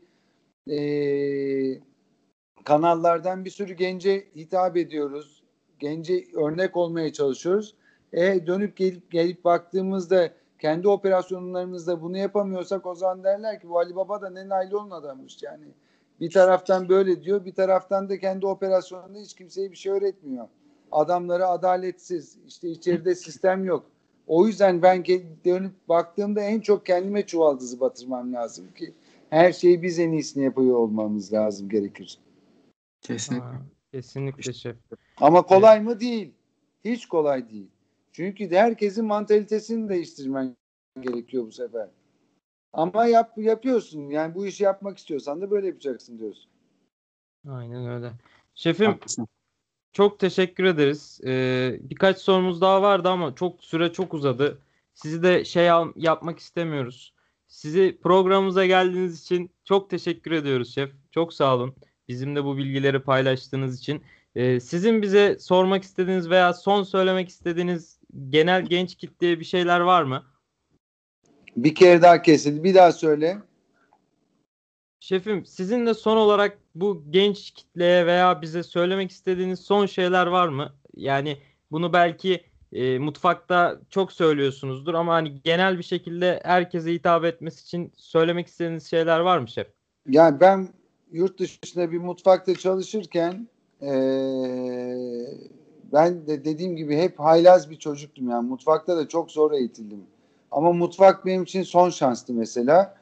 eee kanallardan bir sürü gence hitap ediyoruz. Gence örnek olmaya çalışıyoruz. E dönüp gelip gelip baktığımızda kendi operasyonlarımızda bunu yapamıyorsak o zaman derler ki bu Ali Baba da ne naylon adammış yani. Bir taraftan böyle diyor, bir taraftan da kendi operasyonunda hiç kimseye bir şey öğretmiyor. Adamları adaletsiz, işte içeride sistem yok. O yüzden ben dönüp baktığımda en çok kendime çuvaldızı batırmam lazım ki her şeyi biz en iyisini yapıyor olmamız lazım gerekir. Kesinlikle. Ha, kesinlikle şef. Ama kolay mı? Değil. Hiç kolay değil. Çünkü de herkesin mantalitesini değiştirmen gerekiyor bu sefer. Ama yap, yapıyorsun. Yani bu işi yapmak istiyorsan da böyle yapacaksın diyorsun. Aynen öyle. Şefim Haklısın. çok teşekkür ederiz. Ee, birkaç sorumuz daha vardı ama çok süre çok uzadı. Sizi de şey al- yapmak istemiyoruz. Sizi programımıza geldiğiniz için çok teşekkür ediyoruz şef. Çok sağ olun. Bizimle bu bilgileri paylaştığınız için. Ee, sizin bize sormak istediğiniz veya son söylemek istediğiniz genel genç kitleye bir şeyler var mı? Bir kere daha kesildi. Bir daha söyle. Şefim sizin de son olarak bu genç kitleye veya bize söylemek istediğiniz son şeyler var mı? Yani bunu belki e, mutfakta çok söylüyorsunuzdur ama hani genel bir şekilde herkese hitap etmesi için söylemek istediğiniz şeyler var mı şef? Yani ben yurt dışında bir mutfakta çalışırken eee, ben de dediğim gibi hep haylaz bir çocuktum yani mutfakta da çok zor eğitildim. Ama mutfak benim için son şanstı mesela.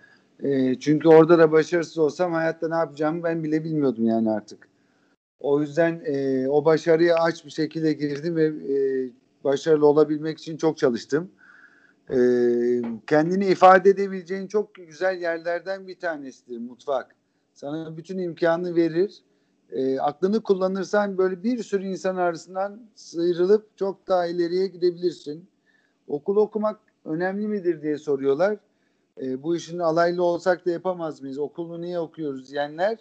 Eee, çünkü orada da başarısız olsam hayatta ne yapacağımı ben bile bilmiyordum yani artık. O yüzden eee, o başarıya aç bir şekilde girdim ve eee, başarılı olabilmek için çok çalıştım. Eee, kendini ifade edebileceğin çok güzel yerlerden bir tanesidir mutfak. Sana bütün imkanı verir. Eee, aklını kullanırsan böyle bir sürü insan arasından sıyrılıp çok daha ileriye gidebilirsin. Okul okumak önemli midir diye soruyorlar. Eee, bu işin alaylı olsak da yapamaz mıyız? Okulu niye okuyoruz diyenler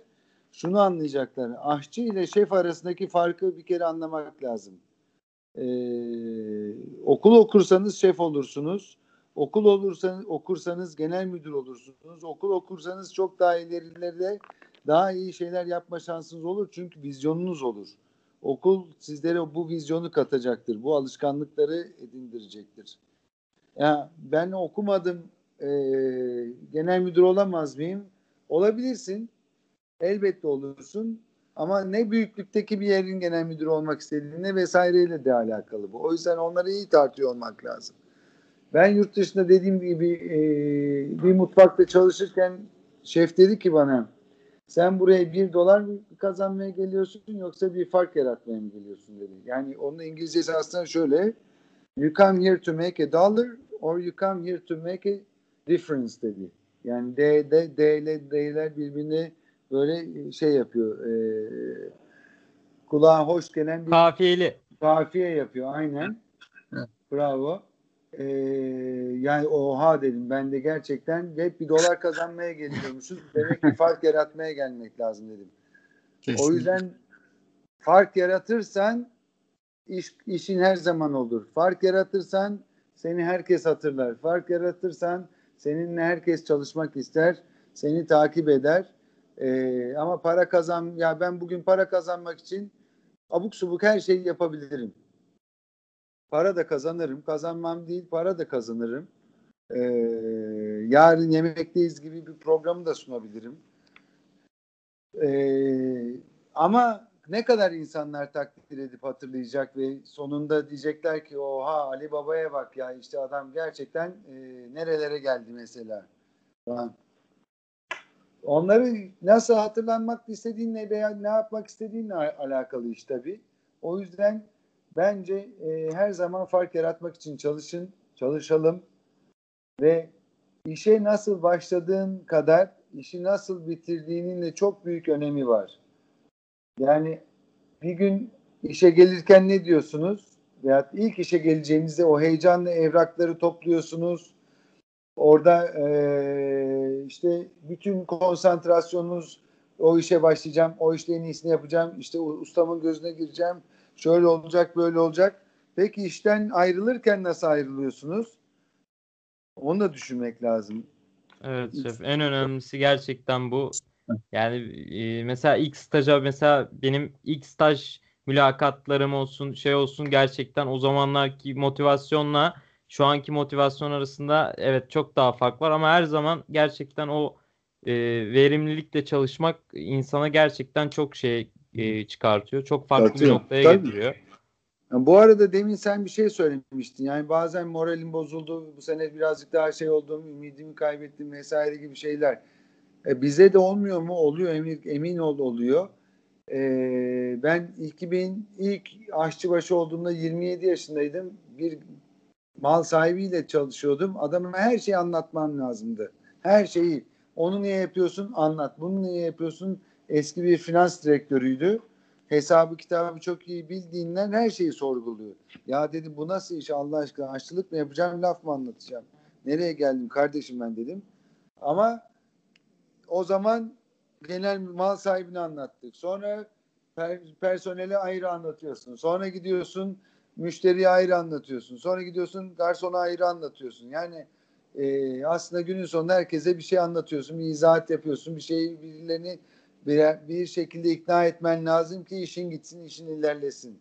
şunu anlayacaklar. Aşçı ile şef arasındaki farkı bir kere anlamak lazım. Ee, okul okursanız şef olursunuz. Okul olursanız okursanız genel müdür olursunuz. Okul okursanız çok daha ilerilerde daha iyi şeyler yapma şansınız olur çünkü vizyonunuz olur. Okul sizlere bu vizyonu katacaktır. Bu alışkanlıkları edindirecektir. Ya ben okumadım ee, genel müdür olamaz mıyım? Olabilirsin. Elbette olursun. Ama ne büyüklükteki bir yerin genel müdürü olmak istediğine vesaireyle de alakalı bu. O yüzden onları iyi tartıyor olmak lazım. Ben yurt dışında dediğim gibi e, bir mutfakta çalışırken şef dedi ki bana sen buraya bir dolar mı kazanmaya geliyorsun yoksa bir fark yaratmaya mı geliyorsun dedi. Yani onun İngilizcesi aslında şöyle you come here to make a dollar or you come here to make a difference dedi. Yani D, D, D ile D'ler birbirine böyle şey yapıyor. E, kulağa hoş gelen bir Kafiyeli. kafiye yapıyor aynen. Bravo. E, yani oha dedim. Ben de gerçekten hep bir dolar kazanmaya geliyormuşuz. Demek ki fark yaratmaya gelmek lazım dedim. O Kesinlikle. yüzden fark yaratırsan iş, işin her zaman olur. Fark yaratırsan seni herkes hatırlar. Fark yaratırsan seninle herkes çalışmak ister. Seni takip eder. Ee, ama para kazan ya ben bugün para kazanmak için abuk subuk her şeyi yapabilirim. Para da kazanırım. Kazanmam değil para da kazanırım. Ee, yarın yemekteyiz gibi bir programı da sunabilirim. Ee, ama ne kadar insanlar takdir edip hatırlayacak ve sonunda diyecekler ki oha Ali Baba'ya bak ya işte adam gerçekten e, nerelere geldi mesela. Onları nasıl hatırlanmak istediğinle veya ne yapmak istediğinle al- alakalı iş tabii. O yüzden bence e, her zaman fark yaratmak için çalışın, çalışalım ve işe nasıl başladığın kadar işi nasıl bitirdiğinin de çok büyük önemi var. Yani bir gün işe gelirken ne diyorsunuz? Veya ilk işe geleceğinizde o heyecanla evrakları topluyorsunuz. Orada eee, işte bütün konsantrasyonunuz o işe başlayacağım, o işte en iyisini yapacağım, işte ustamın gözüne gireceğim, şöyle olacak, böyle olacak. Peki işten ayrılırken nasıl ayrılıyorsunuz? Onu da düşünmek lazım. Evet şef. En önemlisi gerçekten bu. Yani e, mesela ilk staja mesela benim ilk staj mülakatlarım olsun şey olsun gerçekten o zamanlarki motivasyonla şu anki motivasyon arasında evet çok daha fark var ama her zaman gerçekten o e, verimlilikle çalışmak insana gerçekten çok şey e, çıkartıyor. Çok farklı bir Katıyor. noktaya Tabii. getiriyor. Ya bu arada demin sen bir şey söylemiştin. Yani bazen moralim bozuldu. Bu sene birazcık daha şey oldum, ümidimi kaybettim vesaire gibi şeyler. E, bize de olmuyor mu? Oluyor emin, emin ol oluyor. E, ben 2000 ilk aşçıbaşı olduğumda 27 yaşındaydım. Bir mal sahibiyle çalışıyordum. Adama her şeyi anlatmam lazımdı. Her şeyi. Onu niye yapıyorsun? Anlat. Bunu niye yapıyorsun? Eski bir finans direktörüydü. Hesabı kitabı çok iyi bildiğinden her şeyi sorguluyor. Ya dedim bu nasıl iş Allah aşkına? Aşçılık mı yapacağım, laf mı anlatacağım? Nereye geldim kardeşim ben dedim. Ama o zaman genel mal sahibini anlattık. Sonra per, personele ayrı anlatıyorsun. Sonra gidiyorsun müşteriye ayrı anlatıyorsun. Sonra gidiyorsun garsona ayrı anlatıyorsun. Yani e, aslında günün sonunda herkese bir şey anlatıyorsun, bir izahat yapıyorsun, bir şey birilerini bir, bir şekilde ikna etmen lazım ki işin gitsin, işin ilerlesin.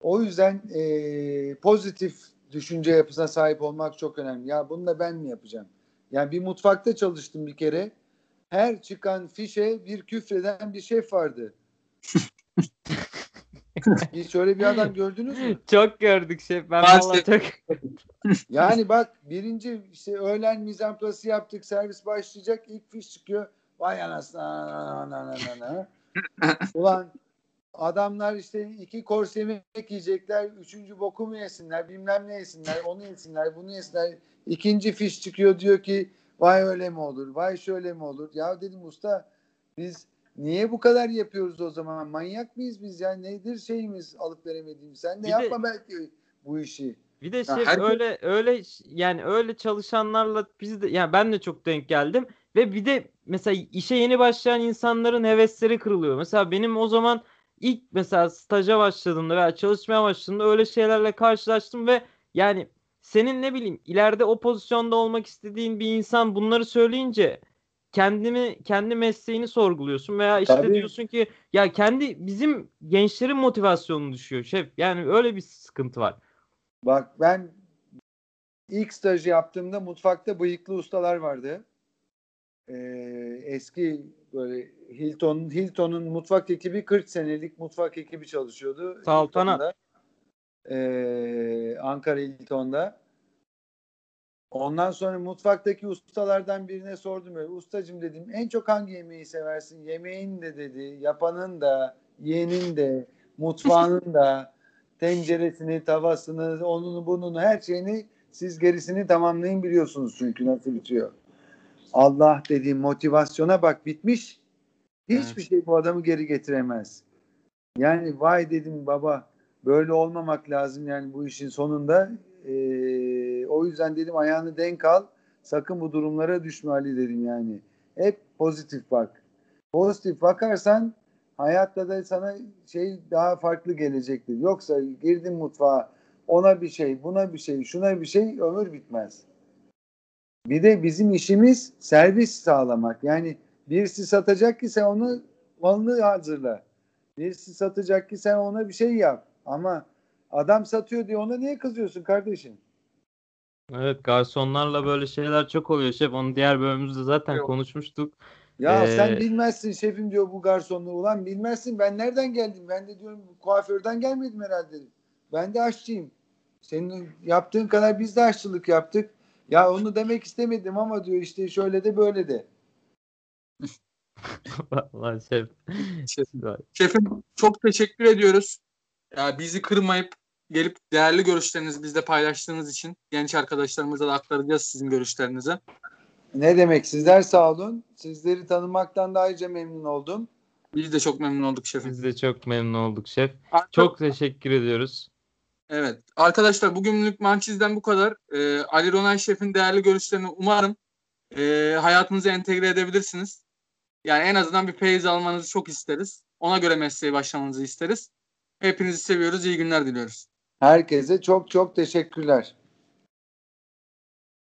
O yüzden e, pozitif düşünce yapısına sahip olmak çok önemli. Ya bunu da ben mi yapacağım? Yani bir mutfakta çalıştım bir kere. Her çıkan fişe bir küfreden bir şef vardı. Hiç şöyle bir adam gördünüz mü? Çok gördük şef. Ben vallahi çok Yani bak birinci işte öğlen mizanplası yaptık servis başlayacak ilk fiş çıkıyor. Vay anasını ana, ana, ana, ana. Ulan adamlar işte iki korse yemek yiyecekler. Üçüncü boku mu yesinler bilmem ne yesinler onu yesinler bunu yesinler. İkinci fiş çıkıyor diyor ki vay öyle mi olur vay şöyle mi olur. Ya dedim usta biz niye bu kadar yapıyoruz o zaman manyak mıyız biz ya nedir şeyimiz alıp veremediğimiz sen de Bir de- yapma belki bu işi. Bir de Ya şef herkes- öyle öyle yani öyle çalışanlarla biz de yani ben de çok denk geldim ve bir de mesela işe yeni başlayan insanların hevesleri kırılıyor. Mesela benim o zaman ilk mesela staja başladığımda veya çalışmaya başladığımda öyle şeylerle karşılaştım ve yani senin ne bileyim ileride o pozisyonda olmak istediğin bir insan bunları söyleyince kendimi kendi mesleğini sorguluyorsun veya işte Tabii. diyorsun ki ya kendi bizim gençlerin motivasyonu düşüyor şef. Yani öyle bir sıkıntı var. Bak ben ilk stajı yaptığımda mutfakta bıyıklı ustalar vardı. Ee, eski böyle Hilton Hilton'un mutfak ekibi 40 senelik mutfak ekibi çalışıyordu. Saltanat. Ee, Ankara Hilton'da. Ondan sonra mutfaktaki ustalardan birine sordum böyle ustacım dedim en çok hangi yemeği seversin? Yemeğin de dedi, yapanın da, yiyenin de, mutfağının da, tenceresini, tavasını, onunu bununu her şeyini siz gerisini tamamlayın biliyorsunuz çünkü nasıl bitiyor. Allah dediğim motivasyona bak bitmiş. Hiçbir şey bu adamı geri getiremez. Yani vay dedim baba böyle olmamak lazım yani bu işin sonunda. Ee, o yüzden dedim ayağını denk al. Sakın bu durumlara düşme Ali dedim yani. Hep pozitif bak. Pozitif bakarsan hayatta da sana şey daha farklı gelecektir. Yoksa girdin mutfağa ona bir şey, buna bir şey, şuna bir şey ömür bitmez. Bir de bizim işimiz servis sağlamak. Yani birisi satacak ki sen onu malını hazırla. Birisi satacak ki sen ona bir şey yap. Ama adam satıyor diye ona niye kızıyorsun kardeşim? Evet garsonlarla böyle şeyler çok oluyor şef. Onu diğer bölümümüzde zaten Yok. konuşmuştuk. Ya Ee, sen bilmezsin şefim diyor bu garsonluğu. Ulan bilmezsin ben nereden geldim? Ben de diyorum kuaförden gelmedim herhalde. Ben de aşçıyım. Senin yaptığın kadar biz de aşçılık yaptık. Ya onu demek istemedim ama diyor işte şöyle de böyle de. Vallahi şef. Şef. Şefim çok teşekkür ediyoruz. Ya bizi kırmayıp gelip değerli görüşlerinizi bizle paylaştığınız için genç arkadaşlarımıza da aktaracağız sizin görüşlerinizi. Ne demek sizler sağ olun. Sizleri tanımaktan da ayrıca memnun oldum. Biz de çok memnun olduk şefim. Biz de çok memnun olduk şef. Çok Çok teşekkür ediyoruz. evet. Arkadaşlar bugünlük Mançiz'den bu kadar. Ee, Ali Ronay Şef'in değerli görüşlerini umarım e, hayatınıza entegre edebilirsiniz. Yani en azından bir feyiz almanızı çok isteriz. Ona göre mesleğe başlamanızı isteriz. Hepinizi seviyoruz. İyi günler diliyoruz. Herkese çok çok teşekkürler.